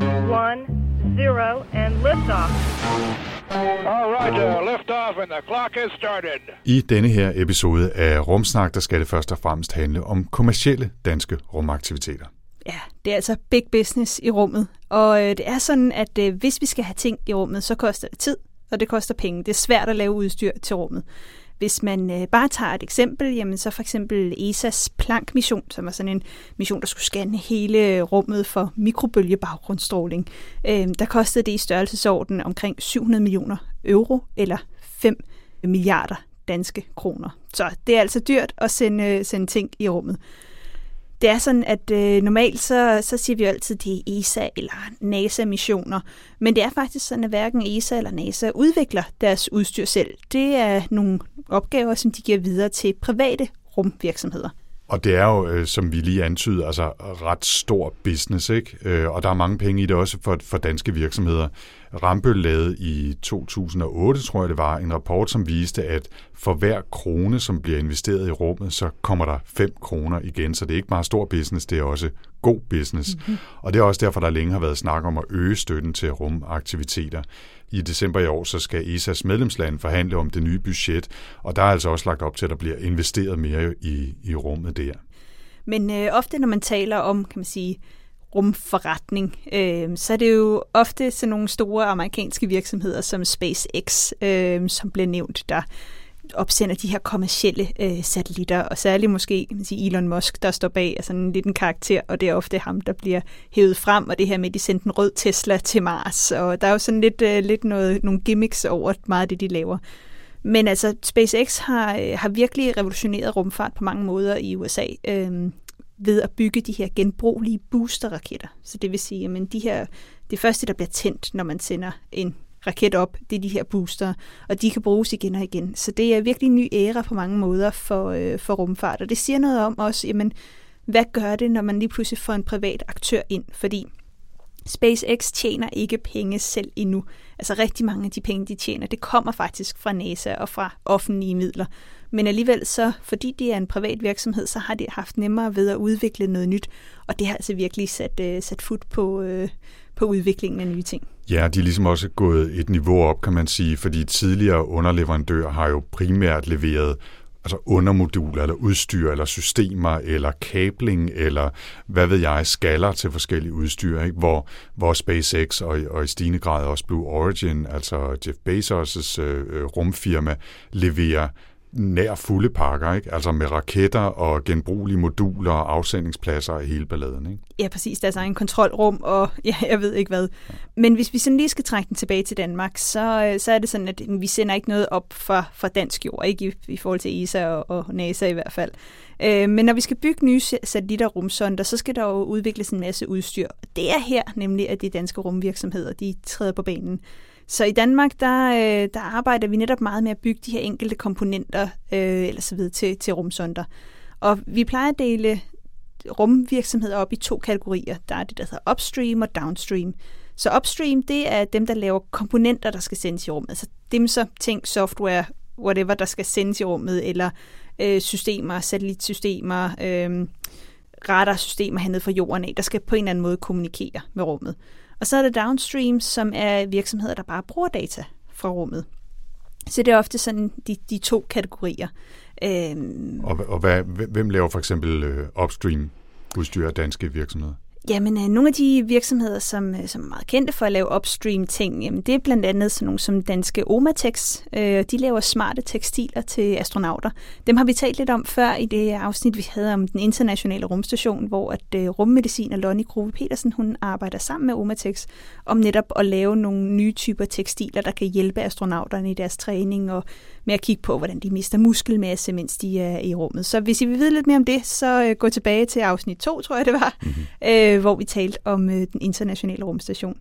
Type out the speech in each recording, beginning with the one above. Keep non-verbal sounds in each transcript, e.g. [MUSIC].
One, zero, and liftoff. All right, uh, lift off and the clock has started. I denne her episode af Rumsnak, der skal det først og fremmest handle om kommercielle danske rumaktiviteter. Ja, det er altså big business i rummet. Og øh, det er sådan, at øh, hvis vi skal have ting i rummet, så koster det tid, og det koster penge. Det er svært at lave udstyr til rummet. Hvis man øh, bare tager et eksempel, jamen så for eksempel ESA's Planck-mission, som var sådan en mission, der skulle scanne hele rummet for mikrobølgebaggrundsstråling, øh, der kostede det i størrelsesorden omkring 700 millioner euro, eller 5 milliarder danske kroner. Så det er altså dyrt at sende, øh, sende ting i rummet. Det er sådan, at øh, normalt så, så siger vi altid, at det er ESA eller NASA-missioner. Men det er faktisk sådan, at hverken ESA eller NASA udvikler deres udstyr selv. Det er nogle opgaver, som de giver videre til private rumvirksomheder. Og det er jo, øh, som vi lige antyder, altså ret stor business, ikke? Øh, og der er mange penge i det også for, for danske virksomheder. Rambøll lavede i 2008, tror jeg det var, en rapport, som viste, at for hver krone, som bliver investeret i rummet, så kommer der 5 kroner igen. Så det er ikke bare stor business, det er også god business. Mm-hmm. Og det er også derfor, der længe har været snak om at øge støtten til rumaktiviteter. I december i år, så skal ESA's medlemsland forhandle om det nye budget, og der er altså også lagt op til, at der bliver investeret mere i, i rummet der. Men øh, ofte, når man taler om, kan man sige, rumforretning, øh, så er det jo ofte sådan nogle store amerikanske virksomheder som SpaceX, øh, som bliver nævnt, der opsender de her kommercielle øh, satellitter, og særligt måske man siger, Elon Musk, der står bag, er sådan en lille karakter, og det er ofte ham, der bliver hævet frem, og det her med, at de sendte en rød Tesla til Mars, og der er jo sådan lidt, øh, lidt noget, nogle gimmicks over meget af det, de laver. Men altså, SpaceX har, øh, har virkelig revolutioneret rumfart på mange måder i USA. Øh, ved at bygge de her genbrugelige boosterraketter. Så det vil sige, at de her, det første, der bliver tændt, når man sender en raket op, det er de her booster, og de kan bruges igen og igen. Så det er virkelig en ny æra på mange måder for, øh, for rumfart, og det siger noget om også, jamen, hvad gør det, når man lige pludselig får en privat aktør ind? Fordi SpaceX tjener ikke penge selv endnu. Altså rigtig mange af de penge, de tjener, det kommer faktisk fra NASA og fra offentlige midler. Men alligevel så, fordi det er en privat virksomhed, så har de haft nemmere ved at udvikle noget nyt. Og det har altså virkelig sat, øh, sat fod på, øh, på udviklingen af nye ting. Ja, de er ligesom også gået et niveau op, kan man sige, fordi tidligere underleverandører har jo primært leveret altså undermoduler, eller udstyr, eller systemer, eller kabling, eller hvad ved jeg, skaller til forskellige udstyr, ikke? Hvor, hvor SpaceX og, og i stigende grad også Blue Origin, altså Jeff Bezos' øh, rumfirma, leverer nær fulde pakker, ikke? altså med raketter og genbrugelige moduler og afsendingspladser og hele balladen. Ikke? Ja, præcis. Der er en kontrolrum, og ja, jeg ved ikke hvad. Men hvis vi sådan lige skal trække den tilbage til Danmark, så, øh, så er det sådan, at mm, vi sender ikke noget op fra, fra dansk jord, ikke i, i forhold til ESA og, og NASA i hvert fald. Øh, men når vi skal bygge nye satellitter og rumsonder, så skal der jo udvikles en masse udstyr. Det er her nemlig, at de danske rumvirksomheder de træder på banen. Så i Danmark, der, øh, der arbejder vi netop meget med at bygge de her enkelte komponenter øh, eller så videre til, til rumsonder. Og vi plejer at dele rumvirksomheder op i to kategorier. Der er det, der hedder upstream og downstream. Så upstream, det er dem, der laver komponenter, der skal sendes i rummet. Altså dem så ting, software, whatever, der skal sendes i rummet, eller øh, systemer, satellitsystemer, øh, radarsystemer hernede fra jorden af, der skal på en eller anden måde kommunikere med rummet. Og så er der downstream, som er virksomheder, der bare bruger data fra rummet. Så det er ofte sådan de, de to kategorier. Øhm, og og hvad, hvem laver for eksempel øh, upstream udstyr af danske virksomheder? Jamen, øh, nogle af de virksomheder, som, øh, som er meget kendte for at lave upstream ting, jamen, det er blandt andet sådan nogle som danske Omatex. Øh, de laver smarte tekstiler til astronauter. Dem har vi talt lidt om før i det afsnit, vi havde om den internationale rumstation, hvor at øh, rummediciner Lonnie Grove Petersen, hun arbejder sammen med Omatex om netop at lave nogle nye typer tekstiler, der kan hjælpe astronauterne i deres træning og med at kigge på, hvordan de mister muskelmasse, mens de er i rummet. Så hvis I vil vide lidt mere om det, så øh, gå tilbage til afsnit 2, tror jeg det var, mm-hmm. øh, hvor vi talte om øh, den internationale rumstation.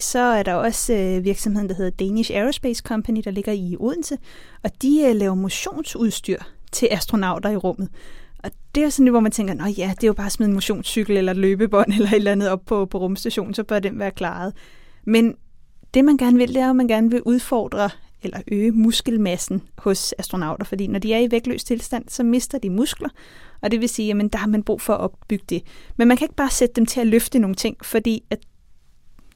Så er der også øh, virksomheden, der hedder Danish Aerospace Company, der ligger i Odense, og de øh, laver motionsudstyr til astronauter i rummet. Og det er sådan lidt, hvor man tænker, at ja, det er jo bare at smide en motionscykel eller et løbebånd [LAUGHS] eller et eller andet op på, på rumstationen, så bør den være klaret. Men det man gerne vil, det er, at man gerne vil udfordre eller øge muskelmassen hos astronauter, fordi når de er i vægtløs tilstand, så mister de muskler, og det vil sige, at der har man brug for at opbygge det. Men man kan ikke bare sætte dem til at løfte nogle ting, fordi at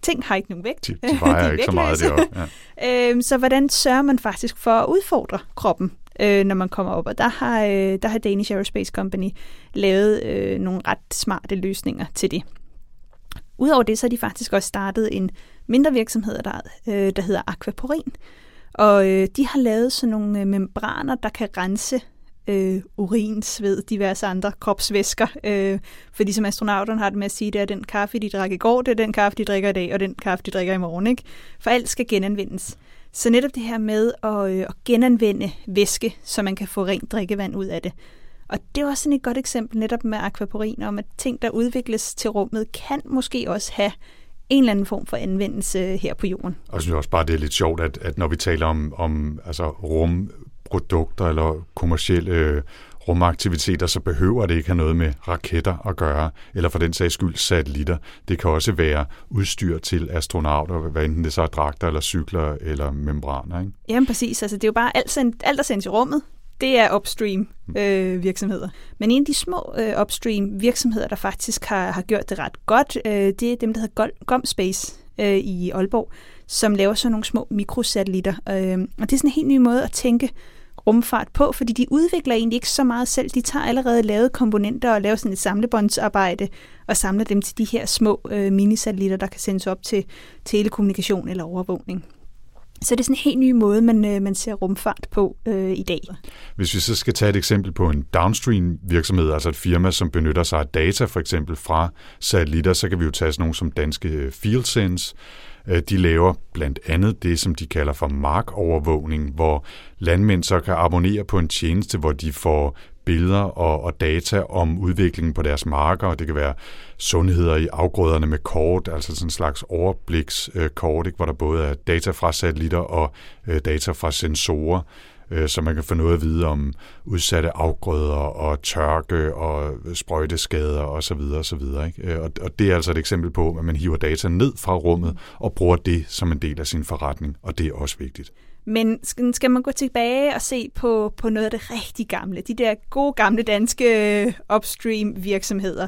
ting har ikke nogen vægt. De, de [LAUGHS] vejer de ikke så meget det Ja. [LAUGHS] øhm, så hvordan sørger man faktisk for at udfordre kroppen, øh, når man kommer op? Og der har, øh, der har Danish Aerospace Company lavet øh, nogle ret smarte løsninger til det. Udover det, så har de faktisk også startet en mindre virksomhed, der, øh, der hedder Aquaporin. Og øh, de har lavet sådan nogle øh, membraner, der kan rense øh, urin, sved, diverse andre kropsvæsker. Øh, fordi som astronauterne har det med at sige, det er den kaffe, de drak i går, det er den kaffe, de drikker i dag, og den kaffe, de drikker i morgen. Ikke? For alt skal genanvendes. Så netop det her med at, øh, at genanvende væske, så man kan få rent drikkevand ud af det. Og det er også sådan et godt eksempel netop med aquaporin, om at ting, der udvikles til rummet, kan måske også have en eller anden form for anvendelse her på jorden. Og jeg synes også bare, det er lidt sjovt, at, at når vi taler om, om altså rumprodukter eller kommersielle øh, rumaktiviteter, så behøver det ikke have noget med raketter at gøre, eller for den sags skyld satellitter. Det kan også være udstyr til astronauter, hvad enten det så er dragter eller cykler eller membraner. Ikke? Jamen præcis, altså det er jo bare alt, alt der sendes i rummet, det er upstream øh, virksomheder. Men en af de små øh, upstream virksomheder, der faktisk har, har gjort det ret godt, øh, det er dem, der hedder Gomspace øh, i Aalborg, som laver sådan nogle små mikrosatellitter. Øh, og det er sådan en helt ny måde at tænke rumfart på, fordi de udvikler egentlig ikke så meget selv. De tager allerede lavet komponenter og laver sådan et samlebåndsarbejde og samler dem til de her små øh, minisatellitter, der kan sendes op til telekommunikation eller overvågning. Så det er sådan en helt ny måde, man, øh, man ser rumfart på øh, i dag. Hvis vi så skal tage et eksempel på en downstream virksomhed, altså et firma, som benytter sig af data for eksempel fra satellitter, så kan vi jo tage sådan nogle som danske øh, FieldSense. Øh, de laver blandt andet det, som de kalder for markovervågning, hvor landmænd så kan abonnere på en tjeneste, hvor de får billeder og, og data om udviklingen på deres marker. og Det kan være sundheder i afgrøderne med kort, altså sådan en slags overblikskort, ikke, hvor der både er data fra satellitter og øh, data fra sensorer, øh, så man kan få noget at vide om udsatte afgrøder og tørke og sprøjteskader osv. osv. Ikke? Øh, og, og det er altså et eksempel på, at man hiver data ned fra rummet og bruger det som en del af sin forretning, og det er også vigtigt. Men skal man gå tilbage og se på, på noget af det rigtig gamle, de der gode gamle danske øh, upstream virksomheder,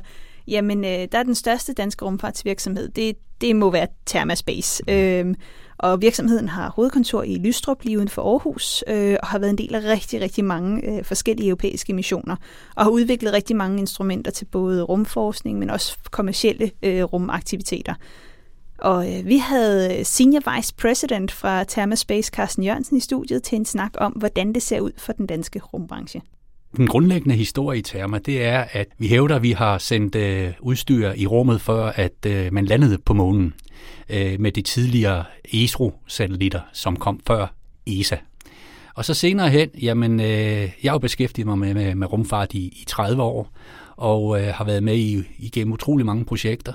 jamen øh, der er den største danske rumfartsvirksomhed, det, det må være Thermaspace. Øhm, og virksomheden har hovedkontor i Lystrup, lige uden for Aarhus, øh, og har været en del af rigtig, rigtig mange øh, forskellige europæiske missioner, og har udviklet rigtig mange instrumenter til både rumforskning, men også kommersielle øh, rumaktiviteter. Og øh, vi havde øh, Senior Vice President fra Thermaspace, Carsten Jørgensen, i studiet til en snak om, hvordan det ser ud for den danske rumbranche. Den grundlæggende historie i Therma, det er, at vi hævder, at vi har sendt øh, udstyr i rummet, før at øh, man landede på månen øh, med de tidligere ESRO-satellitter, som kom før ESA. Og så senere hen, jamen, øh, jeg har jo beskæftiget mig med, med, med rumfart i, i 30 år, og øh, har været med i, igennem utrolig mange projekter.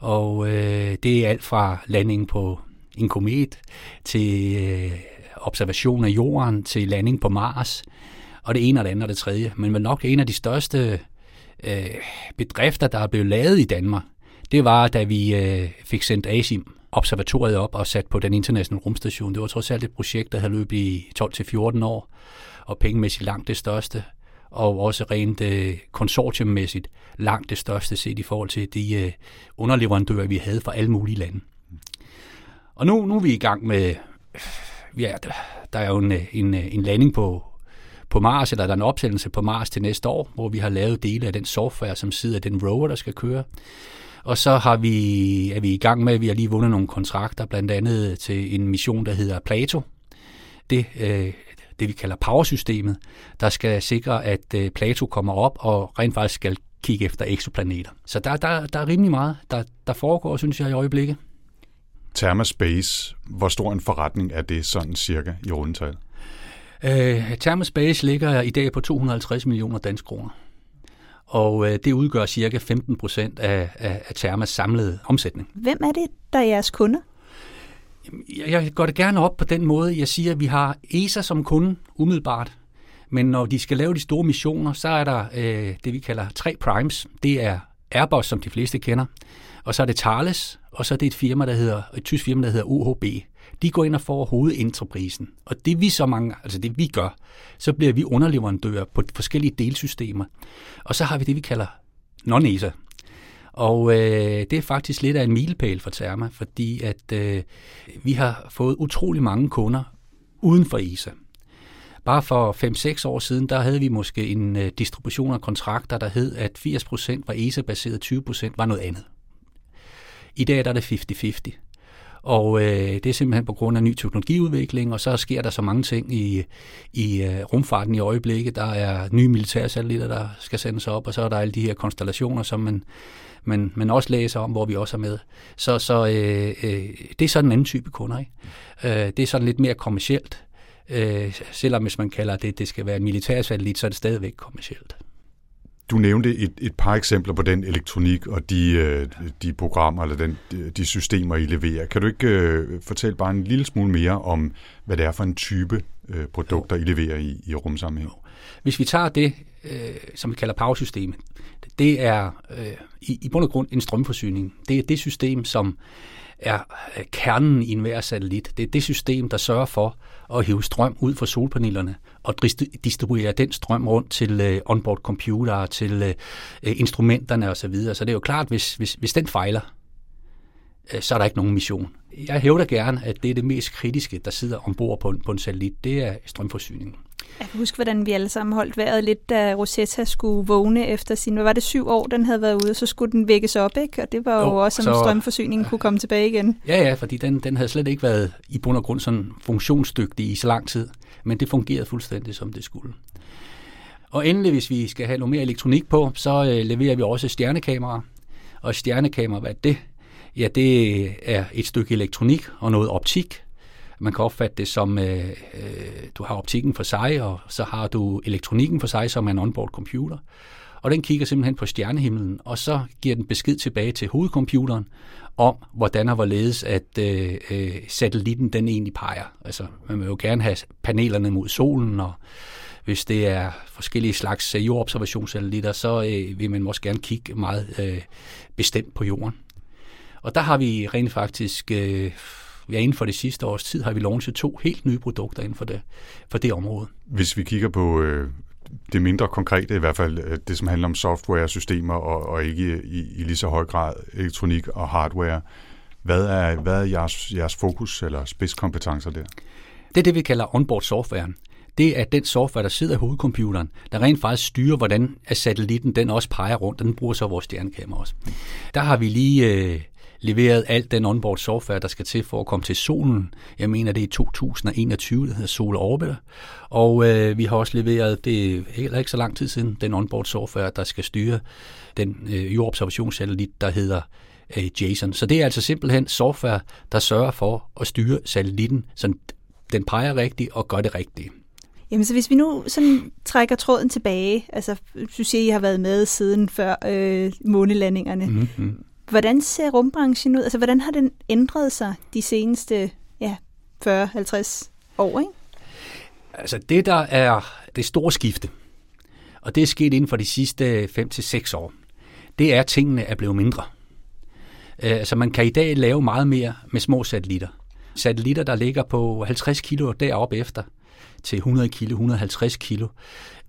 Og øh, det er alt fra landing på en komet, til øh, observation af jorden, til landing på Mars, og det ene og det andet og det tredje. Men vel nok en af de største øh, bedrifter, der er blevet lavet i Danmark, det var, da vi øh, fik sendt ASIM observatoriet op og sat på den internationale rumstation. Det var trods alt et projekt, der havde løbet i 12-14 år, og pengemæssigt langt det største, og også rent øh, konsortiummæssigt langt det største set i forhold til de øh, underleverandører, vi havde fra alle mulige lande. Og nu, nu er vi i gang med, ja, der er jo en, øh, en, øh, en landing på, på Mars, eller der er en opsendelse på Mars til næste år, hvor vi har lavet dele af den software, som sidder den rover, der skal køre. Og så har vi, er vi i gang med, at vi har lige vundet nogle kontrakter, blandt andet til en mission, der hedder Plato. Det, øh, det vi kalder powersystemet, der skal sikre, at øh, Plato kommer op og rent faktisk skal kigge efter eksoplaneter. Så der, der, der er rimelig meget, der, der foregår, synes jeg, i øjeblikket. Thermaspace, hvor stor en forretning er det sådan cirka i rundetal? Øh, Thermaspace ligger i dag på 250 millioner danske kroner. Og øh, det udgør cirka 15 procent af, af, af Thermas samlede omsætning. Hvem er det, der er jeres kunder? Jeg går det gerne op på den måde, jeg siger, at vi har ESA som kunde umiddelbart, men når de skal lave de store missioner, så er der øh, det, vi kalder tre primes. Det er Airbus, som de fleste kender, og så er det Thales, og så er det et firma, der hedder, et tysk firma, der hedder UHB. De går ind og får hovedentreprisen. Og det vi så mange, altså det vi gør, så bliver vi underleverandører på forskellige delsystemer. Og så har vi det, vi kalder non-ESA. Og øh, det er faktisk lidt af en milepæl for Therma, fordi at øh, vi har fået utrolig mange kunder uden for ESA. Bare for 5-6 år siden, der havde vi måske en øh, distribution af kontrakter, der hed, at 80% var ESA-baseret, 20% var noget andet. I dag der er det 50-50. Og øh, det er simpelthen på grund af ny teknologiudvikling, og så sker der så mange ting i, i øh, rumfarten i øjeblikket. Der er nye militære satellitter, der skal sendes op, og så er der alle de her konstellationer, som man, man, man også læser om, hvor vi også er med. Så, så øh, øh, det er sådan en anden type kunder. Ikke? Øh, det er sådan lidt mere kommercielt. Øh, selvom hvis man kalder det, det skal være en militær satellit, så er det stadigvæk kommercielt. Du nævnte et, et par eksempler på den elektronik og de, øh, de programmer eller den, de systemer, I leverer. Kan du ikke øh, fortælle bare en lille smule mere om, hvad det er for en type øh, produkter, I leverer i, i rumsammenhæng? Hvis vi tager det, øh, som vi kalder powersystemet, det er i, i bund og grund en strømforsyning. Det er det system, som er kernen i enhver satellit. Det er det system, der sørger for at hive strøm ud fra solpanelerne og distribuere den strøm rundt til øh, onboard computere, til øh, øh instrumenterne osv. Så, videre. så det er jo klart, hvis, hvis, hvis den fejler, øh, så er der ikke nogen mission. Jeg hævder gerne, at det er det mest kritiske, der sidder ombord på en, på en satellit. Det er strømforsyningen. Jeg kan huske, hvordan vi alle sammen holdt vejret lidt, da Rosetta skulle vågne efter sin, hvad var det, syv år, den havde været ude, så skulle den vækkes op, ikke? Og det var jo, jo også, om så, strømforsyningen kunne komme tilbage igen. Ja, ja, fordi den, den havde slet ikke været i bund og grund sådan funktionsdygtig i så lang tid, men det fungerede fuldstændig, som det skulle. Og endelig, hvis vi skal have noget mere elektronik på, så øh, leverer vi også stjernekameraer. Og stjernekamera, hvad er det? Ja, det er et stykke elektronik og noget optik, man kan opfatte det som, øh, øh, du har optikken for sig, og så har du elektronikken for sig, som er en onboard computer. Og den kigger simpelthen på stjernehimlen, og så giver den besked tilbage til hovedcomputeren om, hvordan og hvorledes at øh, øh, satellitten den egentlig peger. Altså, man vil jo gerne have panelerne mod solen, og hvis det er forskellige slags øh, jordobservationssatellitter, så øh, vil man måske gerne kigge meget øh, bestemt på jorden. Og der har vi rent faktisk øh, ja, inden for det sidste års tid har vi launchet to helt nye produkter inden for det, for det område. Hvis vi kigger på øh, det mindre konkrete, i hvert fald øh, det, som handler om software-systemer og, og ikke i, i lige så høj grad elektronik og hardware, hvad er, hvad er jeres, jeres fokus eller spidskompetencer der? Det er det, vi kalder onboard software. Det er den software, der sidder i hovedcomputeren, der rent faktisk styrer, hvordan satellitten den også peger rundt, og den bruger så vores stjernekamera også. Der har vi lige øh, leveret alt den onboard software, der skal til for at komme til solen. Jeg mener, det er i 2021, der hedder Solar Orbiter. Og øh, vi har også leveret, det er heller ikke så lang tid siden, den onboard software, der skal styre den øh, jordobservationssatellit, der hedder øh, JASON. Så det er altså simpelthen software, der sørger for at styre satellitten, så den peger rigtigt og gør det rigtigt. Jamen, så hvis vi nu sådan trækker tråden tilbage, altså du siger, I har været med siden før øh, månelandingerne. Mm-hmm. Hvordan ser rumbranchen ud? Altså, hvordan har den ændret sig de seneste ja, 40-50 år? Ikke? Altså, det der er det store skifte, og det er sket inden for de sidste 5-6 år, det er, at tingene er blevet mindre. Øh, altså, man kan i dag lave meget mere med små satellitter. Satellitter, der ligger på 50 kilo deroppe efter, til 100 kilo, 150 kilo.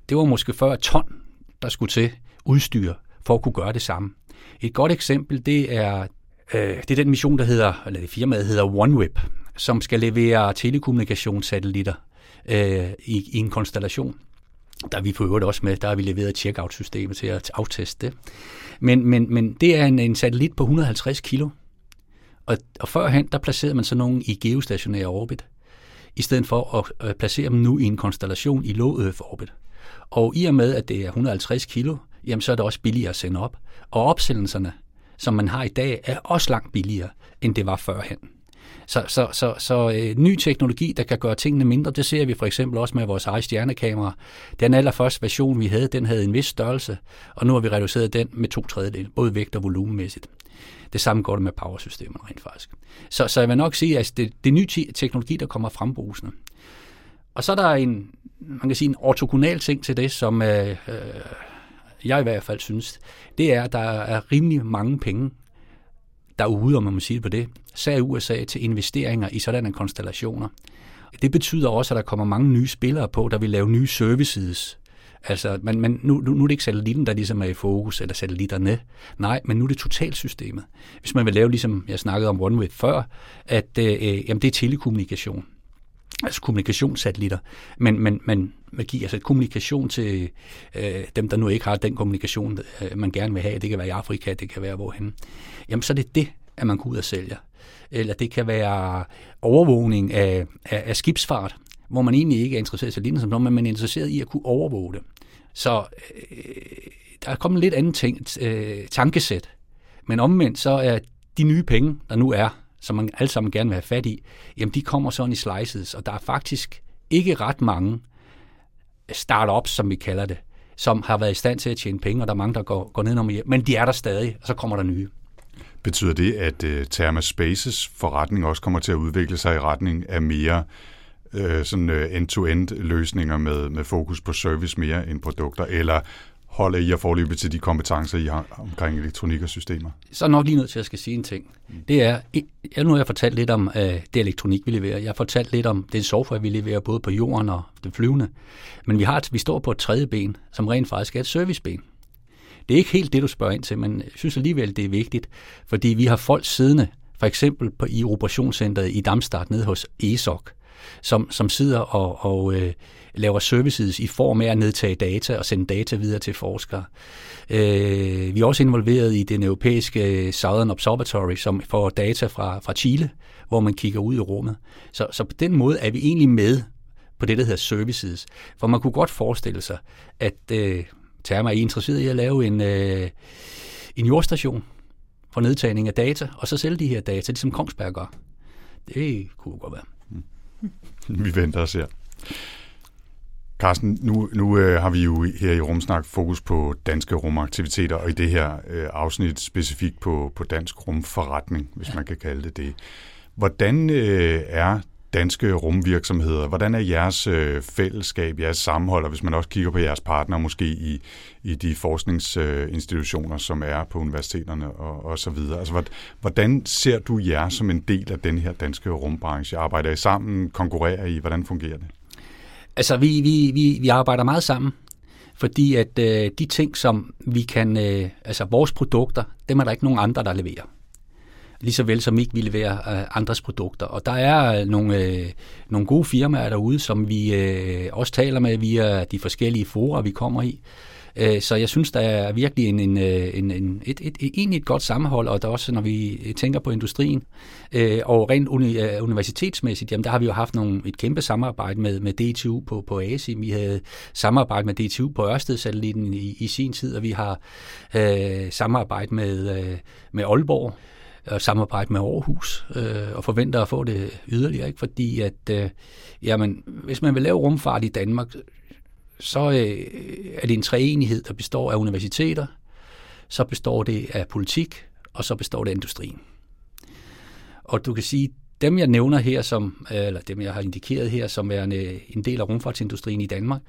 Det var måske før ton, der skulle til udstyr for at kunne gøre det samme. Et godt eksempel, det er, øh, det er den mission, der hedder, eller det firmaet hedder OneWeb, som skal levere telekommunikationssatellitter øh, i, i en konstellation. Der er vi på øvrigt også med, der har vi leveret checkout-systemet til at afteste det. Men, men, men det er en, en satellit på 150 kilo, og, og førhen, der placerede man sådan nogen i geostationær orbit, i stedet for at øh, placere dem nu i en konstellation i low Earth orbit. Og i og med, at det er 150 kilo, jamen så er det også billigere at sende op. Og opsendelserne, som man har i dag, er også langt billigere, end det var førhen. Så, så, så, så øh, ny teknologi, der kan gøre tingene mindre, det ser vi for eksempel også med vores eget stjernekamera. Den allerførste version, vi havde, den havde en vis størrelse, og nu har vi reduceret den med to tredjedel, både vægt og volumenmæssigt. Det samme går det med powersystemerne rent faktisk. Så, så jeg vil nok sige, at det, det er ny teknologi, der kommer frembrusende. Og så er der en, man kan sige, en ortogonal ting til det, som øh, øh, jeg i hvert fald synes, det er, at der er rimelig mange penge derude, om man må sige det på det, sag USA til investeringer i sådanne konstellationer. Det betyder også, at der kommer mange nye spillere på, der vil lave nye services. Altså, man, man, nu, nu, nu er det ikke satellitten, der ligesom er i fokus, eller satellitterne. Nej, men nu er det totalsystemet. Hvis man vil lave, ligesom jeg snakkede om OneWeb før, at øh, øh jamen, det er telekommunikation altså kommunikationssatellitter, men, men, men magi, altså kommunikation til øh, dem, der nu ikke har den kommunikation, øh, man gerne vil have. Det kan være i Afrika, det kan være hvorhen. Jamen, så er det det, at man går ud og sælger. Eller det kan være overvågning af, af, af skibsfart, hvor man egentlig ikke er interesseret i satellitter som sådan, men man er interesseret i at kunne overvåge det. Så øh, der er kommet lidt anden ting, øh, tankesæt. Men omvendt så er de nye penge, der nu er, som man alle sammen gerne vil have fat i, jamen de kommer sådan i slices, og der er faktisk ikke ret mange startups, som vi kalder det, som har været i stand til at tjene penge, og der er mange, der går, går ned om hjem, men de er der stadig, og så kommer der nye. Betyder det, at uh, Therma Spaces forretning også kommer til at udvikle sig i retning af mere uh, sådan uh, end-to-end løsninger med, med fokus på service mere end produkter, eller holder I at forløbe til de kompetencer, I har omkring elektronik og systemer? Så er nok lige nødt til, at jeg skal sige en ting. Det er, jeg, nu har jeg fortalt lidt om uh, det elektronik, vi leverer. Jeg har fortalt lidt om det software, vi leverer både på jorden og det flyvende. Men vi, har, vi står på et tredje ben, som rent faktisk er et serviceben. Det er ikke helt det, du spørger ind til, men jeg synes alligevel, det er vigtigt, fordi vi har folk siddende, for eksempel på, i operationscenteret i Damstart nede hos ESOC, som, som sidder og, og øh, laver services i form af at nedtage data og sende data videre til forskere. Øh, vi er også involveret i den europæiske øh, Southern Observatory, som får data fra, fra Chile, hvor man kigger ud i rummet. Så, så på den måde er vi egentlig med på det, der hedder services. For man kunne godt forestille sig, at øh, Therma er interesseret i at lave en, øh, en jordstation for nedtagning af data, og så sælge de her data, ligesom Kongsberg gør. Det kunne godt være. [LAUGHS] Vi venter og ser. Carsten, nu, nu øh, har vi jo her i Rumsnak fokus på danske rumaktiviteter, og i det her øh, afsnit specifikt på, på dansk rumforretning, hvis ja. man kan kalde det det. Hvordan øh, er danske rumvirksomheder, hvordan er jeres øh, fællesskab, jeres sammenhold, og hvis man også kigger på jeres partner måske i, i de forskningsinstitutioner, som er på universiteterne og, og så videre. Altså, hvordan ser du jer som en del af den her danske rumbranche? Arbejder I sammen? Konkurrerer I? Hvordan fungerer det? Altså, vi, vi, vi, vi arbejder meget sammen, fordi at øh, de ting, som vi kan, øh, altså vores produkter, dem er der ikke nogen andre, der leverer. Lige så vel som ikke vi leverer øh, andres produkter. Og der er øh, nogle, øh, nogle gode firmaer derude, som vi øh, også taler med via de forskellige forer, vi kommer i, Øh, så jeg synes, der er virkelig en, en, øh, en, en, et, et, et, egentlig et godt sammenhold, og der også, når vi øh, tænker på industrien, øh, og rent uni, øh, universitetsmæssigt, jamen der har vi jo haft nogle, et kæmpe samarbejde med, med DTU på, på ASI. Vi havde samarbejde med DTU på Ørsted-satelliten i, i sin tid, og vi har øh, samarbejde med, øh, med Aalborg og samarbejde med Aarhus, øh, og forventer at få det yderligere, ikke? fordi at, øh, jamen, hvis man vil lave rumfart i Danmark, så øh, er det en treenighed, der består af universiteter, så består det af politik, og så består det af industrien. Og du kan sige, dem jeg nævner her, som, øh, eller dem jeg har indikeret her, som er en, en del af rumfartsindustrien i Danmark,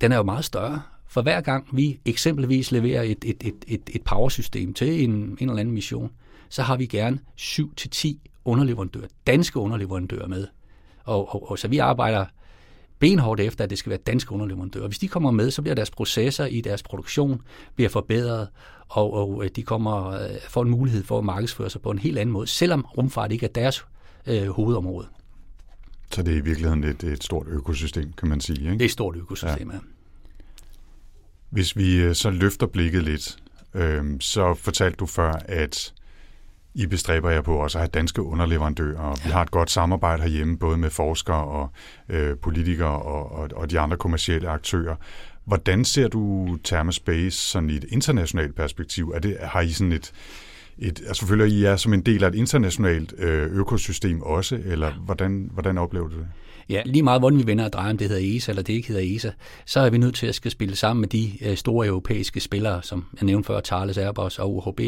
den er jo meget større. For hver gang vi eksempelvis leverer et, et, et, et, et powersystem til en, en eller anden mission, så har vi gerne 7-10 underleverandører, danske underleverandører med. Og, og, og så vi arbejder benhårdt efter, at det skal være danske underleverandører. Hvis de kommer med, så bliver deres processer i deres produktion bliver forbedret, og, og øh, de kommer øh, får en mulighed for at markedsføre sig på en helt anden måde, selvom rumfart ikke er deres øh, hovedområde. Så det er i virkeligheden et, et stort økosystem, kan man sige. Ikke? Det er et stort økosystem, ja. ja. Hvis vi øh, så løfter blikket lidt, øh, så fortalte du før, at i bestræber jer på også at have danske underleverandører, og vi har et godt samarbejde herhjemme, både med forskere og øh, politikere og, og, og de andre kommercielle aktører. Hvordan ser du Thermospace sådan i et internationalt perspektiv? Er det, har I sådan et, et, altså selvfølgelig I er som en del af et internationalt øh, økosystem også, eller hvordan, hvordan oplever du det? Ja, lige meget hvordan vi vender og drejer, om det hedder ESA eller det ikke hedder ESA, så er vi nødt til at skal spille sammen med de øh, store europæiske spillere, som jeg nævnte før, Thales, Airbus og UHB.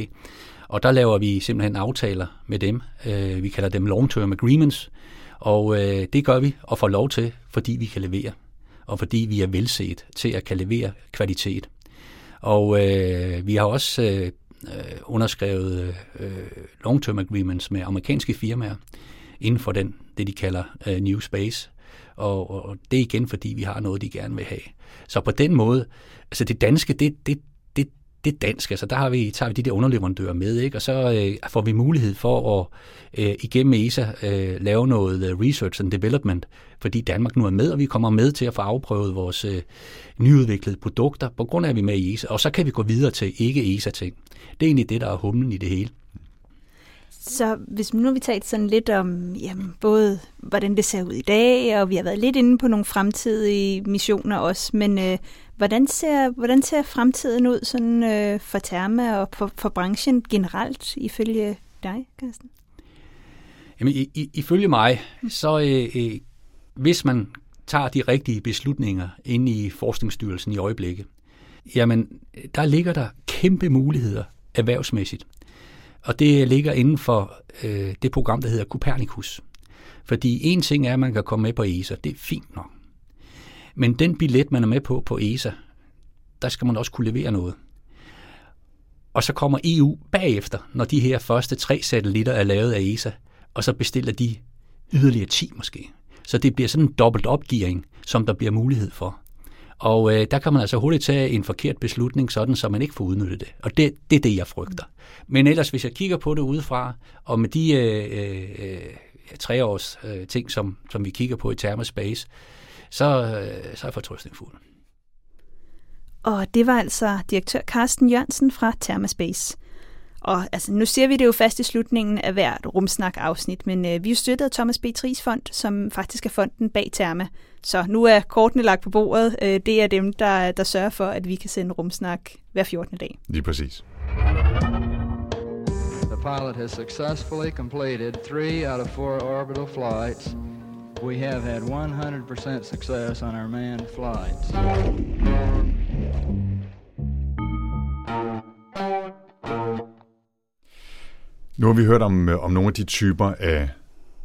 Og der laver vi simpelthen aftaler med dem. Øh, vi kalder dem long-term agreements, og øh, det gør vi og får lov til, fordi vi kan levere, og fordi vi er velset til at kan levere kvalitet. Og øh, vi har også øh, øh underskrevet øh, long-term agreements med amerikanske firmaer inden for den, det de kalder øh, New Space. Og, og det er igen, fordi vi har noget, de gerne vil have. Så på den måde, altså det danske, det, det, det, er dansk. Altså der har vi, tager vi de der underleverandører med, ikke? og så øh, får vi mulighed for at øh, igennem ESA øh, lave noget øh, research and development, fordi Danmark nu er med, og vi kommer med til at få afprøvet vores øh, nyudviklede produkter, på grund af, at vi er med i ESA, og så kan vi gå videre til ikke-ESA-ting. Det er egentlig det, der er humlen i det hele. Så hvis nu vi talt sådan lidt om jamen, både hvordan det ser ud i dag, og vi har været lidt inde på nogle fremtidige missioner også, men øh, hvordan, ser, hvordan ser fremtiden ud sådan, øh, for Therma og for, for branchen generelt ifølge dig, Carsten? Jamen, i, i, ifølge mig, så øh, øh, hvis man tager de rigtige beslutninger inde i Forskningsstyrelsen i øjeblikket, jamen, der ligger der kæmpe muligheder erhvervsmæssigt. Og det ligger inden for øh, det program, der hedder Copernicus. Fordi en ting er, at man kan komme med på ESA. Det er fint nok. Men den billet, man er med på på ESA, der skal man også kunne levere noget. Og så kommer EU bagefter, når de her første tre satellitter er lavet af ESA, og så bestiller de yderligere 10 måske. Så det bliver sådan en dobbelt opgearing, som der bliver mulighed for. Og øh, der kan man altså hurtigt tage en forkert beslutning, sådan så man ikke får udnyttet det. Og det, det er det, jeg frygter. Men ellers, hvis jeg kigger på det udefra, og med de øh, øh, treårs øh, ting, som, som vi kigger på i Thermospace, så, øh, så er jeg fortrøstningsfuld. Og det var altså direktør Carsten Jørgensen fra Thermospace. Og altså, nu ser vi det jo fast i slutningen af hvert rumsnak-afsnit, men øh, vi er jo støttet af Thomas B. Tris Fond, som faktisk er fonden bag Therma. Så nu er kortene lagt på bordet. Øh, det er dem, der, der sørger for, at vi kan sende rumsnak hver 14. dag. Lige præcis. The pilot has successfully completed three out of four orbital flights. We have had 100% success on our manned flights. Nu har vi hørt om, øh, om nogle af de typer af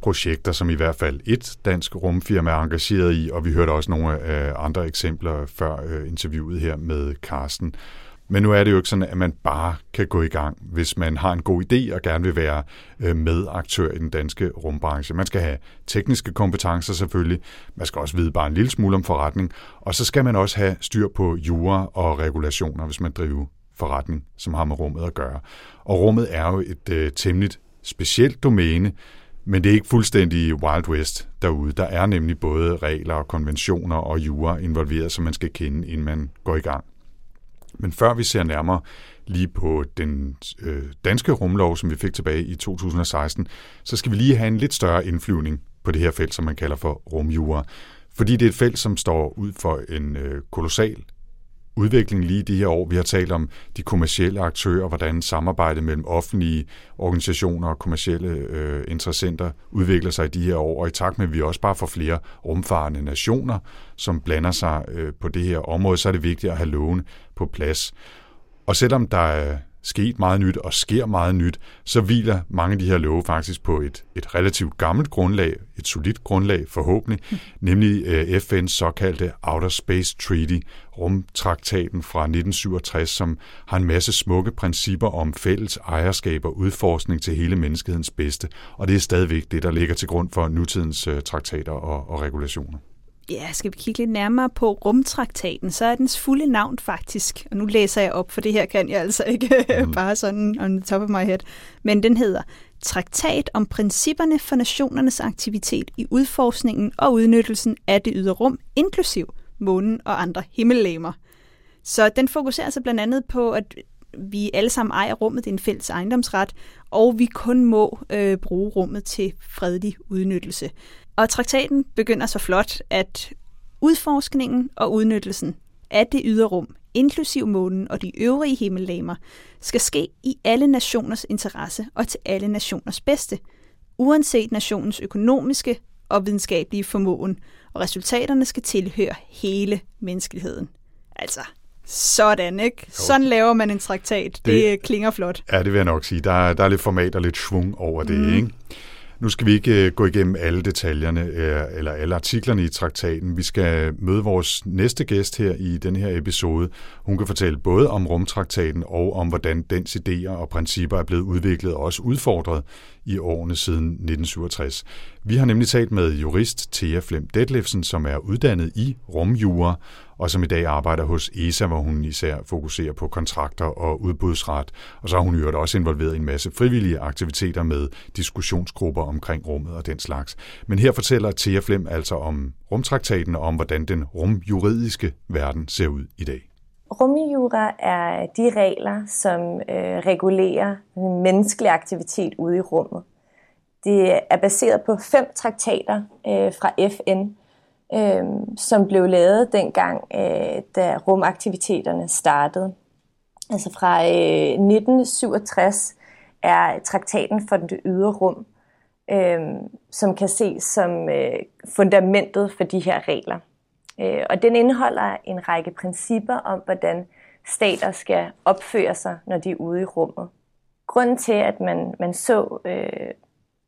projekter, som i hvert fald et dansk rumfirma er engageret i, og vi hørte også nogle af øh, andre eksempler før øh, interviewet her med Carsten. Men nu er det jo ikke sådan, at man bare kan gå i gang, hvis man har en god idé og gerne vil være øh, medaktør i den danske rumbranche. Man skal have tekniske kompetencer selvfølgelig, man skal også vide bare en lille smule om forretning, og så skal man også have styr på jura og regulationer, hvis man driver forretning, som har med rummet at gøre. Og rummet er jo et øh, temmelig specielt domæne, men det er ikke fuldstændig Wild West derude. Der er nemlig både regler og konventioner og jura involveret, som man skal kende, inden man går i gang. Men før vi ser nærmere lige på den øh, danske rumlov, som vi fik tilbage i 2016, så skal vi lige have en lidt større indflyvning på det her felt, som man kalder for rumjura. Fordi det er et felt, som står ud for en øh, kolossal udvikling lige de her år. Vi har talt om de kommercielle aktører, hvordan samarbejdet mellem offentlige organisationer og kommercielle øh, interessenter udvikler sig i de her år, og i takt med, at vi også bare får flere rumfarende nationer, som blander sig øh, på det her område, så er det vigtigt at have lovene på plads. Og selvom der er sket meget nyt og sker meget nyt, så hviler mange af de her love faktisk på et, et relativt gammelt grundlag, et solidt grundlag forhåbentlig, mm. [LAUGHS] nemlig øh, FN's såkaldte Outer Space Treaty, rumtraktaten fra 1967, som har en masse smukke principper om fælles ejerskab og udforskning til hele menneskehedens bedste, og det er stadigvæk det, der ligger til grund for nutidens øh, traktater og, og regulationer. Ja, skal vi kigge lidt nærmere på rumtraktaten, så er dens fulde navn faktisk, og nu læser jeg op, for det her kan jeg altså ikke [LAUGHS] mm. bare sådan on the top of my head, men den hedder Traktat om principperne for nationernes aktivitet i udforskningen og udnyttelsen af det ydre rum, inklusiv månen og andre himmellegemer. Så den fokuserer altså blandt andet på, at vi alle sammen ejer rummet, det er en fælles ejendomsret, og vi kun må øh, bruge rummet til fredelig udnyttelse. Og traktaten begynder så flot, at udforskningen og udnyttelsen af det ydre rum, inklusiv månen og de øvrige himmellegemer, skal ske i alle nationers interesse og til alle nationers bedste, uanset nationens økonomiske og videnskabelige formåen, og resultaterne skal tilhøre hele menneskeligheden. Altså, sådan, ikke? Sådan laver man en traktat. Det, det klinger flot. Ja, det vil jeg nok sige. Der, er, der er lidt format og lidt svung over det, mm. ikke? Nu skal vi ikke øh, gå igennem alle detaljerne øh, eller alle artiklerne i traktaten. Vi skal møde vores næste gæst her i den her episode. Hun kan fortælle både om rumtraktaten og om, hvordan dens idéer og principper er blevet udviklet og også udfordret i årene siden 1967. Vi har nemlig talt med jurist Thea Flem Detlefsen, som er uddannet i rumjura og som i dag arbejder hos ESA, hvor hun især fokuserer på kontrakter og udbudsret. Og så har hun jo også involveret i en masse frivillige aktiviteter med diskussionsgrupper omkring rummet og den slags. Men her fortæller Thea Flem altså om rumtraktaten og om, hvordan den rumjuridiske verden ser ud i dag. Rumjura er de regler, som øh, regulerer menneskelig aktivitet ude i rummet. Det er baseret på fem traktater øh, fra FN, øh, som blev lavet dengang, øh, da rumaktiviteterne startede. Altså fra øh, 1967 er traktaten for det ydre rum, øh, som kan ses som øh, fundamentet for de her regler. Øh, og den indeholder en række principper om, hvordan stater skal opføre sig, når de er ude i rummet. Grunden til, at man, man så, øh,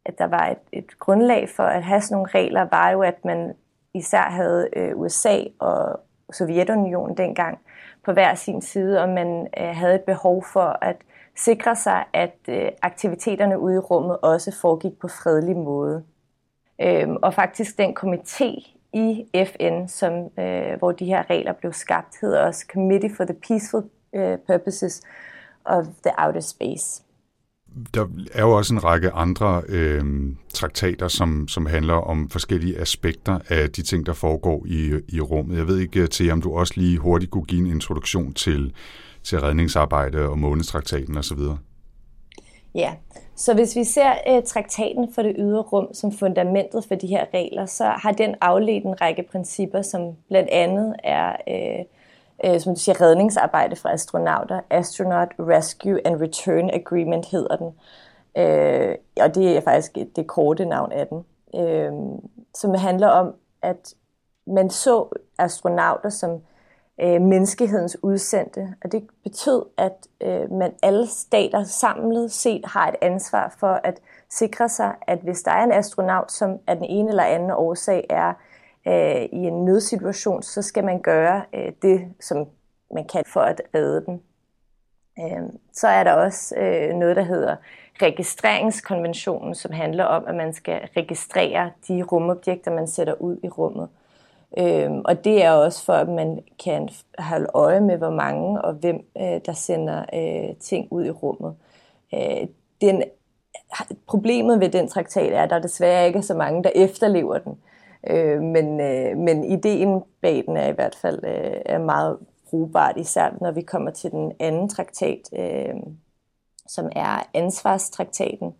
at der var et, et grundlag for at have sådan nogle regler, var jo, at man især havde øh, USA og Sovjetunionen dengang på hver sin side, og man øh, havde et behov for at sikre sig, at øh, aktiviteterne ude i rummet også foregik på fredelig måde. Øhm, og faktisk den komité i FN, som, øh, hvor de her regler blev skabt, hedder også Committee for the Peaceful øh, Purposes of the Outer Space der er jo også en række andre øh, traktater, som, som handler om forskellige aspekter af de ting, der foregår i, i rummet. Jeg ved ikke øh, til, om du også lige hurtigt kunne give en introduktion til, til redningsarbejde og månedstraktaten osv. Ja, så hvis vi ser øh, traktaten for det ydre rum som fundamentet for de her regler, så har den afledt en række principper, som blandt andet er Øh, øh, som du siger, redningsarbejde for astronauter. Astronaut Rescue and Return Agreement hedder den. Øh, og det er faktisk det korte navn af den. Øh, som handler om, at man så astronauter som øh, menneskehedens udsendte. Og det betød, at øh, man alle stater samlet set har et ansvar for at sikre sig, at hvis der er en astronaut, som af den ene eller anden årsag er øh, i en nødsituation, så skal man gøre øh, det, som man kan for at redde dem. Øh, så er der også øh, noget, der hedder registreringskonventionen, som handler om, at man skal registrere de rumobjekter, man sætter ud i rummet. Øhm, og det er også for, at man kan holde øje med, hvor mange og hvem, øh, der sender øh, ting ud i rummet. Øh, den, problemet ved den traktat er, at der desværre ikke er så mange, der efterlever den. Øh, men, øh, men ideen bag den er i hvert fald øh, er meget brugbart, især når vi kommer til den anden traktat, øh, som er ansvarstraktaten,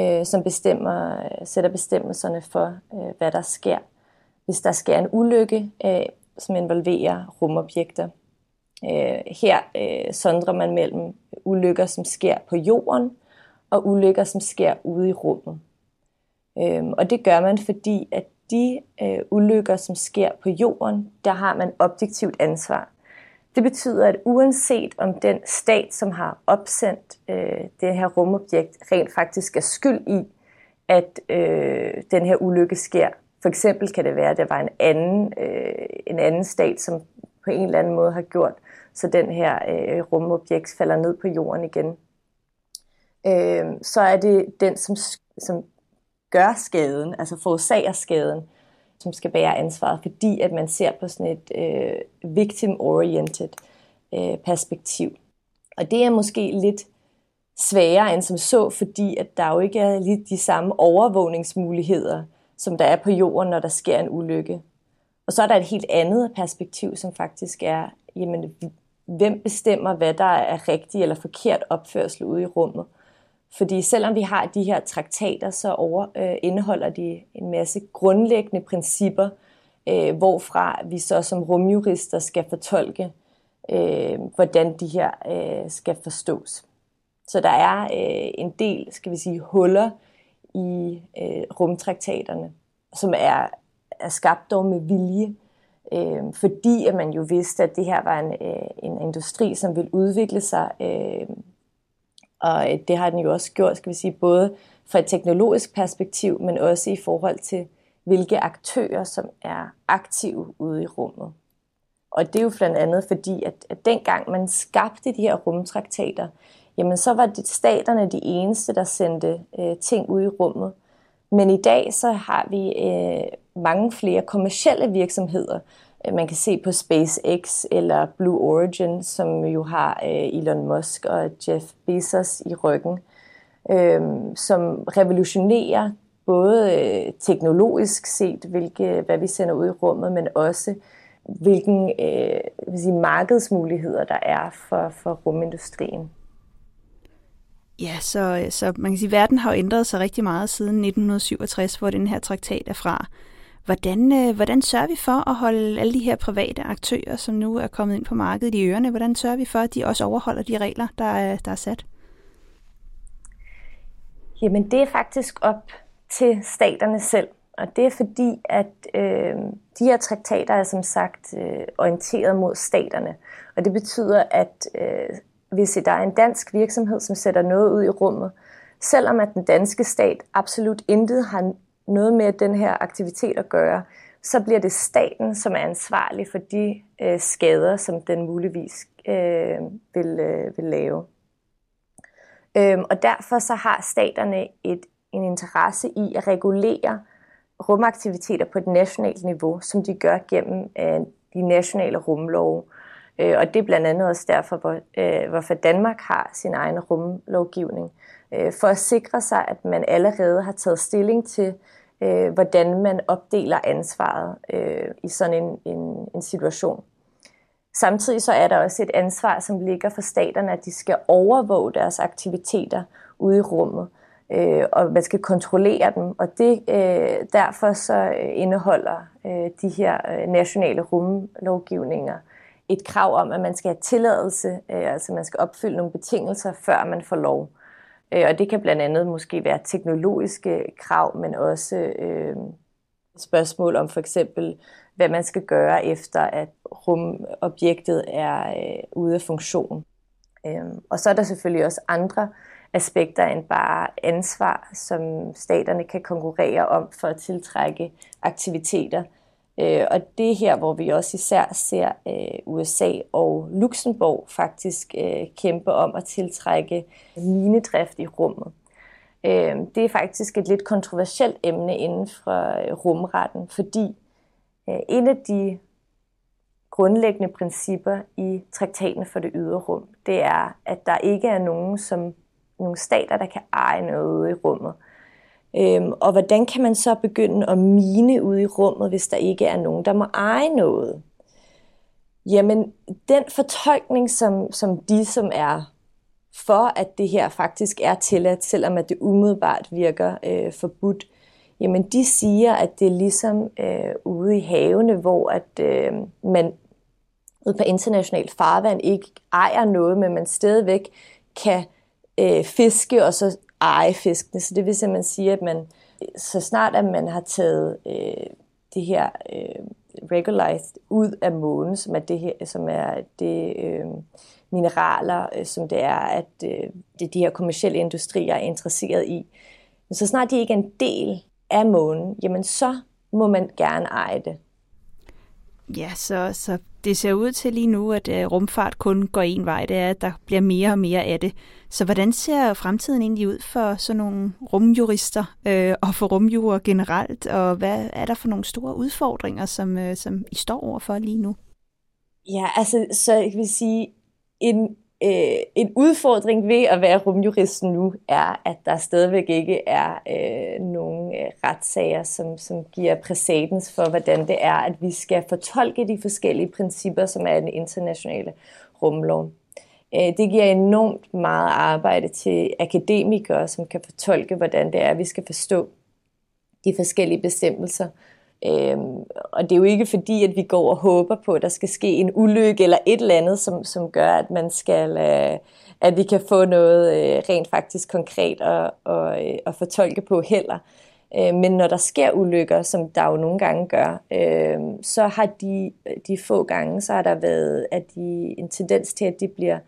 øh, som bestemmer, sætter bestemmelserne for, øh, hvad der sker, hvis der sker en ulykke, øh, som involverer rumobjekter. Øh, her øh, sondrer man mellem ulykker, som sker på jorden, og ulykker, som sker ude i rummet. Øh, og det gør man, fordi at de øh, ulykker, som sker på jorden, der har man objektivt ansvar. Det betyder, at uanset om den stat, som har opsendt øh, det her rumobjekt, rent faktisk er skyld i, at øh, den her ulykke sker. For eksempel kan det være, at der var en anden, øh, en anden stat, som på en eller anden måde har gjort, så den her øh, rumobjekt falder ned på jorden igen. Øh, så er det den, som, som gør skaden, altså forårsager skaden, som skal bære ansvaret, fordi at man ser på sådan et øh, victim-oriented øh, perspektiv. Og det er måske lidt sværere end som så, fordi at der jo ikke er lige de samme overvågningsmuligheder, som der er på jorden, når der sker en ulykke. Og så er der et helt andet perspektiv, som faktisk er, jamen, hvem bestemmer, hvad der er rigtig eller forkert opførsel ude i rummet. Fordi selvom vi har de her traktater, så over, øh, indeholder de en masse grundlæggende principper, øh, hvorfra vi så som rumjurister skal fortolke øh, hvordan de her øh, skal forstås. Så der er øh, en del, skal vi sige, huller i øh, rumtraktaterne, som er, er skabt dog med vilje, øh, fordi at man jo vidste, at det her var en, øh, en industri, som ville udvikle sig, øh, og øh, det har den jo også gjort, skal vi sige, både fra et teknologisk perspektiv, men også i forhold til, hvilke aktører, som er aktive ude i rummet. Og det er jo blandt andet fordi, at, at dengang man skabte de her rumtraktater, jamen så var det staterne de eneste, der sendte øh, ting ud i rummet. Men i dag så har vi øh, mange flere kommercielle virksomheder. Øh, man kan se på SpaceX eller Blue Origin, som jo har øh, Elon Musk og Jeff Bezos i ryggen, øh, som revolutionerer både teknologisk set, hvilke, hvad vi sender ud i rummet, men også hvilken øh, vil sige, markedsmuligheder der er for, for rumindustrien. Ja, så, så man kan sige, at verden har ændret sig rigtig meget siden 1967, hvor den her traktat er fra. Hvordan, øh, hvordan sørger vi for at holde alle de her private aktører, som nu er kommet ind på markedet i ørerne, hvordan sørger vi for, at de også overholder de regler, der er, der er sat? Jamen det er faktisk op til staterne selv. Og det er fordi, at øh, de her traktater er som sagt øh, orienteret mod staterne. Og det betyder, at øh, hvis der er en dansk virksomhed, som sætter noget ud i rummet, selvom at den danske stat absolut intet har noget med den her aktivitet at gøre, så bliver det staten, som er ansvarlig for de øh, skader, som den muligvis øh, vil, øh, vil lave. Øhm, og derfor så har staterne et, en interesse i at regulere rumaktiviteter på et nationalt niveau, som de gør gennem øh, de nationale rumlove. Øh, Øh, og det er blandt andet også derfor, hvor, øh, hvorfor Danmark har sin egen rumlovgivning. Øh, for at sikre sig, at man allerede har taget stilling til, øh, hvordan man opdeler ansvaret øh, i sådan en, en, en situation. Samtidig så er der også et ansvar, som ligger for staterne, at de skal overvåge deres aktiviteter ude i rummet, øh, og man skal kontrollere dem. Og det øh, derfor så indeholder øh, de her øh, nationale rumlovgivninger et krav om, at man skal have tilladelse, øh, altså man skal opfylde nogle betingelser, før man får lov. Øh, og det kan blandt andet måske være teknologiske krav, men også øh, spørgsmål om for eksempel, hvad man skal gøre efter, at rumobjektet er øh, ude af funktion. Øh, og så er der selvfølgelig også andre aspekter end bare ansvar, som staterne kan konkurrere om for at tiltrække aktiviteter. Øh, og det er her, hvor vi også især ser øh, USA og Luxembourg faktisk øh, kæmpe om at tiltrække minedrift i rummet. Øh, det er faktisk et lidt kontroversielt emne inden for øh, rumretten, fordi øh, en af de grundlæggende principper i traktaten for det ydre rum, det er, at der ikke er nogen, som, nogle stater, der kan eje noget i rummet. Øhm, og hvordan kan man så begynde at mine ude i rummet, hvis der ikke er nogen, der må eje noget? Jamen, den fortolkning, som, som de, som er for, at det her faktisk er tilladt, selvom at det umiddelbart virker øh, forbudt, jamen de siger, at det er ligesom øh, ude i havene, hvor at øh, man ude på international farvand ikke ejer noget, men man stadigvæk kan øh, fiske og så eje fiskene. Så det vil simpelthen sige, at man, så snart at man har taget øh, det her øh, regularized ud af månen, som er det her, som er det øh, mineraler, øh, som det er, at øh, det de her kommersielle industrier er interesseret i. Men så snart de ikke er en del af månen, jamen så må man gerne eje det. Ja, så, så det ser ud til lige nu, at øh, rumfart kun går en vej. Det er, at der bliver mere og mere af det. Så hvordan ser fremtiden egentlig ud for sådan nogle rumjurister øh, og for rumjurer generelt? Og hvad er der for nogle store udfordringer, som, øh, som I står overfor lige nu? Ja, altså, så jeg vil sige, en øh, en udfordring ved at være rumjurist nu er, at der stadigvæk ikke er øh, nogen øh, retssager, som, som giver præcedens for, hvordan det er, at vi skal fortolke de forskellige principper, som er den internationale rumlov. Øh, det giver enormt meget arbejde til akademikere, som kan fortolke, hvordan det er, at vi skal forstå de forskellige bestemmelser. Øhm, og det er jo ikke fordi, at vi går og håber på, at der skal ske en ulykke eller et eller andet, som, som gør, at man skal, øh, at vi kan få noget øh, rent faktisk konkret at, og, øh, at fortolke på heller. Øh, men når der sker ulykker, som der jo nogle gange gør, øh, så har de, de få gange, så har der været at de, en tendens til, at de bliver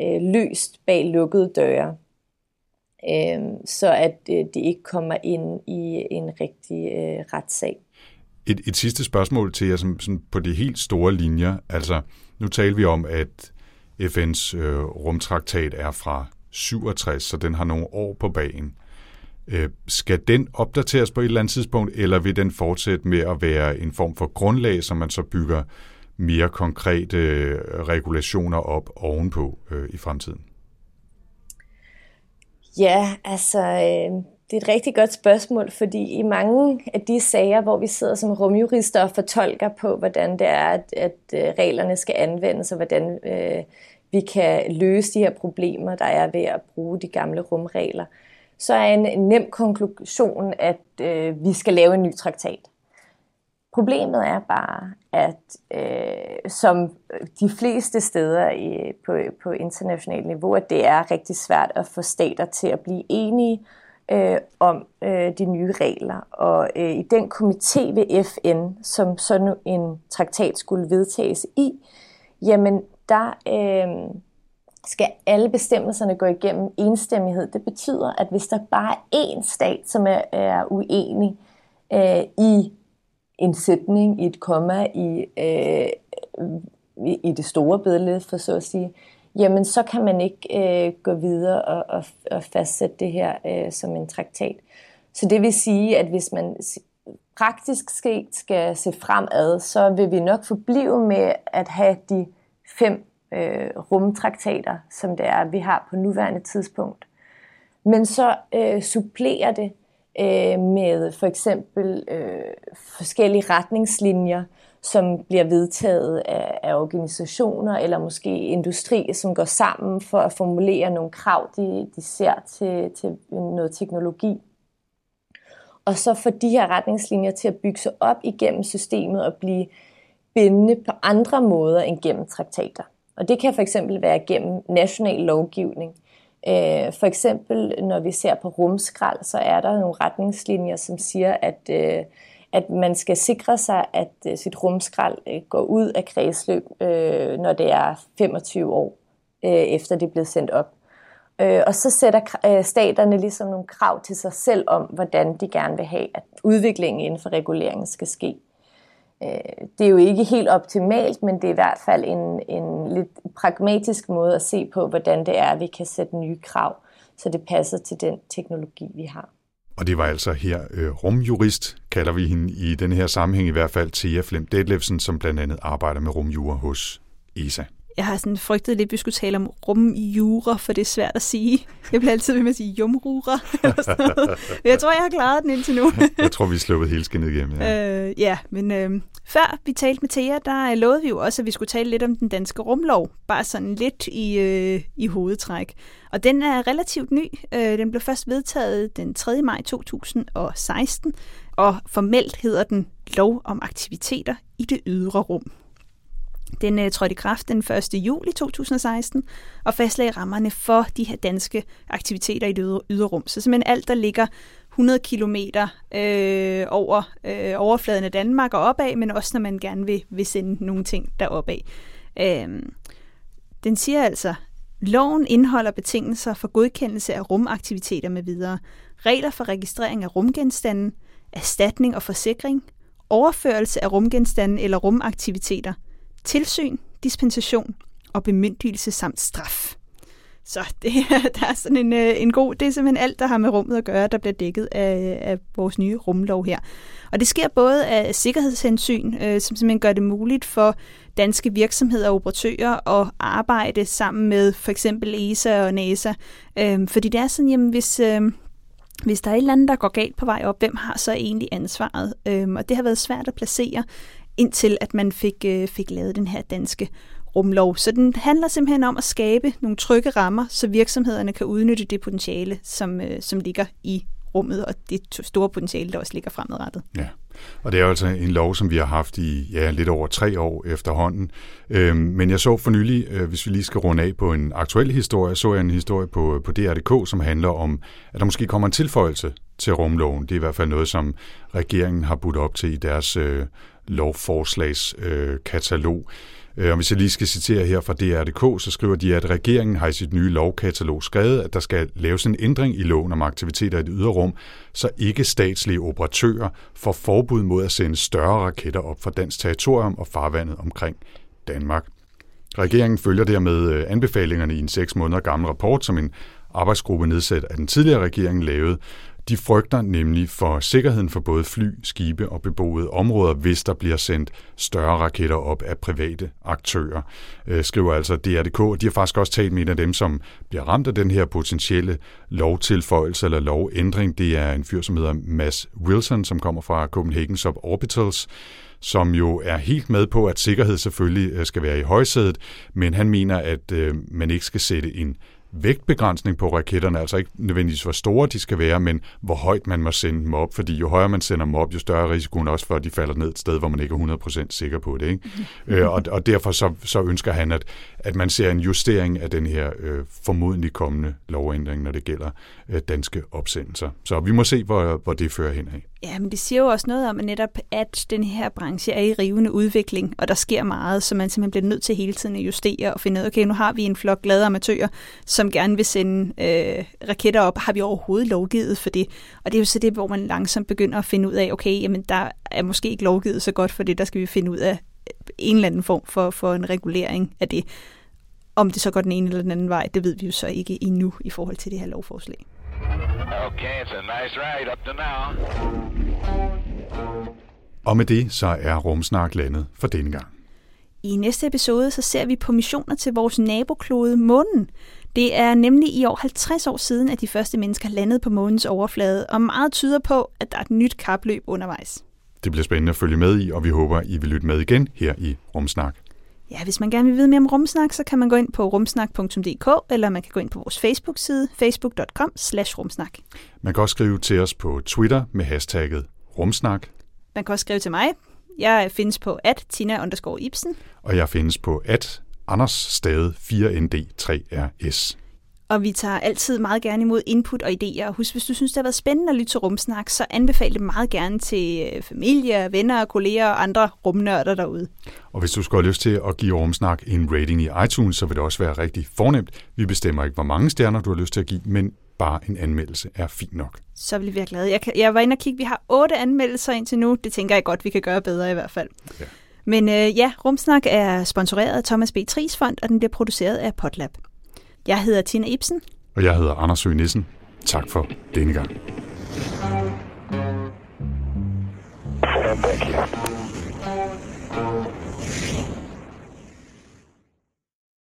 øh, løst bag lukkede døre. Øh, så at øh, det ikke kommer ind i en rigtig øh, retssag. Et, et sidste spørgsmål til jer som, som på de helt store linjer. Altså, nu taler vi om, at FN's øh, rumtraktat er fra 67, så den har nogle år på bagen. Øh, skal den opdateres på et eller andet tidspunkt, eller vil den fortsætte med at være en form for grundlag, som man så bygger mere konkrete øh, regulationer op ovenpå øh, i fremtiden? Ja, altså, øh, det er et rigtig godt spørgsmål, fordi i mange af de sager, hvor vi sidder som rumjurister og fortolker på, hvordan det er, at, at øh, reglerne skal anvendes, og hvordan øh, vi kan løse de her problemer, der er ved at bruge de gamle rumregler, så er en nem konklusion, at øh, vi skal lave en ny traktat. Problemet er bare, at øh, som de fleste steder i, på, på internationalt niveau, at det er rigtig svært at få stater til at blive enige øh, øh, om øh, de nye regler. Og øh, i den komité ved FN, som sådan en traktat skulle vedtages i, jamen der øh, skal alle bestemmelserne gå igennem enstemmighed. Det betyder, at hvis der bare er én stat, som er, er uenig øh, i en sætning, i et komma, i, øh, i det store billede, for så at sige, jamen så kan man ikke øh, gå videre og, og, og fastsætte det her øh, som en traktat. Så det vil sige, at hvis man praktisk set skal se fremad, så vil vi nok forblive med at have de fem øh, rumtraktater, som det er, vi har på nuværende tidspunkt. Men så øh, supplerer det øh, med for eksempel øh, forskellige retningslinjer, som bliver vedtaget af, af organisationer eller måske industri, som går sammen for at formulere nogle krav, de, de ser til, til noget teknologi. Og så få de her retningslinjer til at bygge sig op igennem systemet og blive bindende på andre måder end gennem traktater. Og det kan for eksempel være gennem national lovgivning. Øh, for eksempel når vi ser på rumskrald, så er der nogle retningslinjer, som siger, at øh, at man skal sikre sig, at øh, sit rumskrald øh, går ud af kredsløb, øh, når det er 25 år øh, efter det er blevet sendt op. Øh, og så sætter øh, staterne ligesom nogle krav til sig selv om, hvordan de gerne vil have, at udviklingen inden for reguleringen skal ske. det er jo ikke helt optimalt, men det er i hvert fald en, en lidt pragmatisk måde at se på, hvordan det er, at vi kan sætte nye krav, så det passer til den teknologi, vi har. Og det var altså her øh, rumjurist, kalder vi hende i den her sammenhæng i hvert fald, Thea Flem Detlefsen, som blandt andet arbejder med rumjura hos ESA. Jeg har sådan frygtet lidt, at vi skulle tale om rumjura, for det er svært at sige. Jeg bliver altid ved med at sige jumrura. [LAUGHS] jeg tror, jeg har klaret den indtil nu. [LAUGHS] jeg tror, vi er sluppet helt skinnet igennem. Ja, øh, ja men øh, før vi talte med Thea, der lovede vi jo også, at vi skulle tale lidt om den danske rumlov. Bare sådan lidt i, øh, i hovedtræk. Og den er relativt ny. Øh, den blev først vedtaget den 3. maj 2016, og formelt hedder den Lov om aktiviteter i det ydre rum. Den øh, trådte i kraft den 1. juli 2016 og fastlagde rammerne for de her danske aktiviteter i det ydre, ydre rum. Så simpelthen alt, der ligger 100 km øh, over øh, overfladen af Danmark og opad, men også når man gerne vil, vil sende nogle ting deropad. Øh, den siger altså, Loven indeholder betingelser for godkendelse af rumaktiviteter med videre, regler for registrering af rumgenstande, erstatning og forsikring, overførelse af rumgenstande eller rumaktiviteter, tilsyn, dispensation og bemyndigelse samt straf. Så [LAUGHS] det, der er sådan en, øh, en god, det er simpelthen alt, der har med rummet at gøre, der bliver dækket af, af vores nye rumlov her. Og det sker både af sikkerhedshensyn, øh, som simpelthen gør det muligt for danske virksomheder og operatører at arbejde sammen med for eksempel ESA og NASA. Øh, fordi det er sådan, jamen hvis... Øh, hvis der er et eller andet, der går galt på vej op, hvem har så egentlig ansvaret? Øhm, og det har været svært at placere, indtil at man fik, øh, fik lavet den her danske rumlov. Så den handler simpelthen om at skabe nogle trygge rammer, så virksomhederne kan udnytte det potentiale, som, øh, som ligger i rummet, og det store potentiale, der også ligger fremadrettet. Ja. Og det er altså en lov, som vi har haft i ja, lidt over tre år efterhånden. Øhm, men jeg så for nylig, øh, hvis vi lige skal runde af på en aktuel historie, så jeg en historie på, på DRDK, som handler om, at der måske kommer en tilføjelse til rumloven. Det er i hvert fald noget, som regeringen har budt op til i deres øh, lovforslagskatalog. Øh, Øh, og hvis jeg lige skal citere her fra DRDK, så skriver de, at regeringen har i sit nye lovkatalog skrevet, at der skal laves en ændring i loven om aktiviteter i det ydre rum, så ikke statslige operatører får forbud mod at sende større raketter op fra dansk territorium og farvandet omkring Danmark. Regeringen følger dermed øh, anbefalingerne i en seks måneder gammel rapport, som en arbejdsgruppe nedsat af den tidligere regering lavede, de frygter nemlig for sikkerheden for både fly, skibe og beboede områder, hvis der bliver sendt større raketter op af private aktører, øh, skriver altså DRDK. De har faktisk også talt med en af dem, som bliver ramt af den her potentielle lovtilføjelse eller lovændring. Det er en fyr, som hedder Mads Wilson, som kommer fra Copenhagen Suborbitals som jo er helt med på, at sikkerhed selvfølgelig øh, skal være i højsædet, men han mener, at øh, man ikke skal sætte en vægtbegrænsning på raketterne, altså ikke nødvendigvis hvor store de skal være, men hvor højt man må sende dem op, fordi jo højere man sender dem op, jo større er risikoen også for, at de falder ned et sted, hvor man ikke er 100% sikker på det. Ikke? [LAUGHS] Øh, og, og derfor så, så ønsker han, at, at man ser en justering af den her øh, formodentlig kommende lovændring, når det gælder øh, danske opsendelser. Så vi må se, hvor, hvor det fører hen af. Ja, men det siger jo også noget om, at netop at den her branche er i rivende udvikling, og der sker meget, så man simpelthen bliver nødt til hele tiden at justere og finde ud af, okay, nu har vi en flok glade amatører, som gerne vil sende øh, raketter op. Har vi overhovedet lovgivet for det? Og det er jo så det, hvor man langsomt begynder at finde ud af, okay, jamen der er måske ikke lovgivet så godt for det, der skal vi finde ud af øh, en eller anden form for, for en regulering af det. Om det så går den ene eller den anden vej, det ved vi jo så ikke endnu i forhold til det her lovforslag. Okay, it's a nice ride up to now. Og med det så er Rumsnak landet for denne gang. I næste episode så ser vi på missioner til vores naboklode Månen. Det er nemlig i år 50 år siden, at de første mennesker landede på månens overflade, og meget tyder på, at der er et nyt kapløb undervejs. Det bliver spændende at følge med i, og vi håber, I vil lytte med igen her i Rumsnak. Ja, hvis man gerne vil vide mere om Rumsnak, så kan man gå ind på rumsnak.dk, eller man kan gå ind på vores Facebook-side, facebook.com rumsnak. Man kan også skrive til os på Twitter med hashtagget Rumsnak. Man kan også skrive til mig. Jeg findes på at Tina Ibsen. Og jeg findes på at Anders Stade 4ND3RS. Og vi tager altid meget gerne imod input og idéer. Og husk, hvis du synes, det har været spændende at lytte til Rumsnak, så anbefal det meget gerne til øh, familie, venner, kolleger og andre rumnørder derude. Og hvis du skulle have lyst til at give Rumsnak en rating i iTunes, så vil det også være rigtig fornemt. Vi bestemmer ikke, hvor mange stjerner du har lyst til at give, men bare en anmeldelse er fint nok. Så vil vi være glade. Jeg, kan, jeg var inde og kigge, vi har otte anmeldelser indtil nu. Det tænker jeg godt, vi kan gøre bedre i hvert fald. Ja. Men øh, ja, Rumsnak er sponsoreret af Thomas B. Tries Fond, og den bliver produceret af Potlab. Jeg hedder Tina Ibsen. Og jeg hedder Anders Søge Nissen. Tak for denne gang.